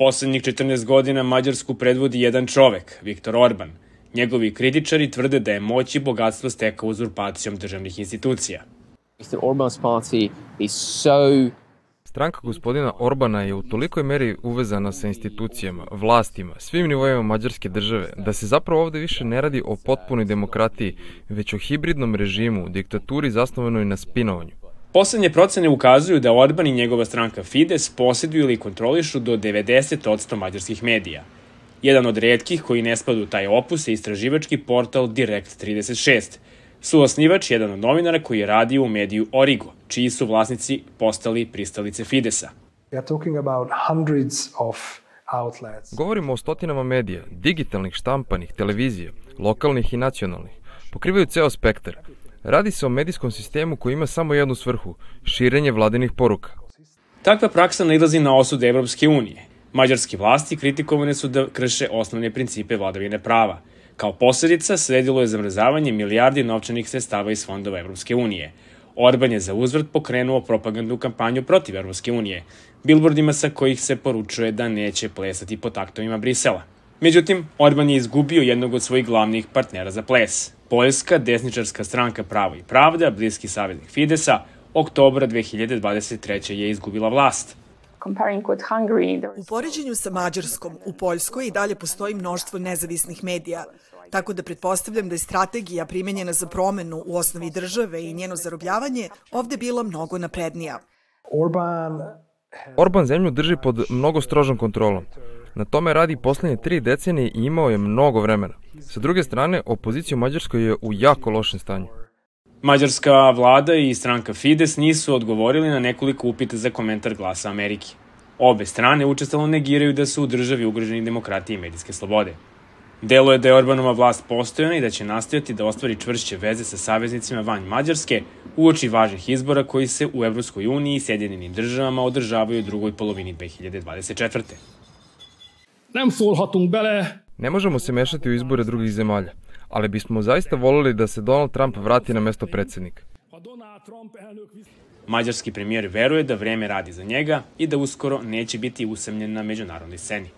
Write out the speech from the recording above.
Poslednjih 14 godina Mađarsku predvodi jedan čovek, Viktor Orban. Njegovi kritičari tvrde da je moć i bogatstvo stekao uzurpacijom državnih institucija. Mr. Orban's party is so Stranka gospodina Orbana je u tolikoj meri uvezana sa institucijama, vlastima, svim nivoima mađarske države, da se zapravo ovde više ne radi o potpunoj demokratiji, već o hibridnom režimu, diktaturi zasnovanoj na spinovanju. Poslednje procene ukazuju da Orban i njegova stranka Fides posjeduju ili kontrolišu do 90% mađarskih medija. Jedan od redkih koji ne spada u taj opus je istraživački portal Direct 36, Suosnivač jedan od novinara koji je radio u mediju Origo, čiji su vlasnici postali pristalice Fidesa. Govorimo o stotinama medija, digitalnih, štampanih, televizija, lokalnih i nacionalnih. Pokrivaju ceo spektar. Radi se o medijskom sistemu koji ima samo jednu svrhu, širenje vladinih poruka. Takva praksa nailazi na osud Evropske unije. Mađarski vlasti kritikovane su da krše osnovne principe vladavine prava – Kao posledica sledilo je zamrzavanje milijardi novčanih sredstava iz fondova Evropske unije. Orban je za uzvrt pokrenuo propagandnu kampanju protiv Evropske unije, bilbordima sa kojih se poručuje da neće plesati po taktovima Brisela. Međutim, Orban je izgubio jednog od svojih glavnih partnera za ples. Poljska desničarska stranka Pravo i pravda, bliski saveznik Fidesa, oktobra 2023. je izgubila vlast. U poređenju sa Mađarskom, u Poljskoj i dalje postoji mnoštvo nezavisnih medija, tako da pretpostavljam da je strategija primenjena za promenu u osnovi države i njeno zarobljavanje ovde bila mnogo naprednija. Orban Orban zemlju drži pod mnogo strožom kontrolom. Na tome radi poslednje tri decenije i imao je mnogo vremena. Sa druge strane, opozicija u Mađarskoj je u jako lošem stanju. Mađarska vlada i stranka Fides nisu odgovorili na nekoliko upita za komentar glasa Amerike. Obe strane učestalo negiraju da su u državi ugroženi demokratije i medijske slobode. Delo je da je Orbanova vlast postojana i da će nastojati da ostvari čvršće veze sa saveznicima van Mađarske uoči važnih izbora koji se u Evropskoj uniji i Sjedinjenim državama održavaju u drugoj polovini 2024. Ne možemo se mešati u izbore drugih zemalja, ali bismo zaista volili da se Donald Trump vrati na mesto predsednika. Mađarski premijer veruje da vreme radi za njega i da uskoro neće biti usamljen na međunarodnoj sceni.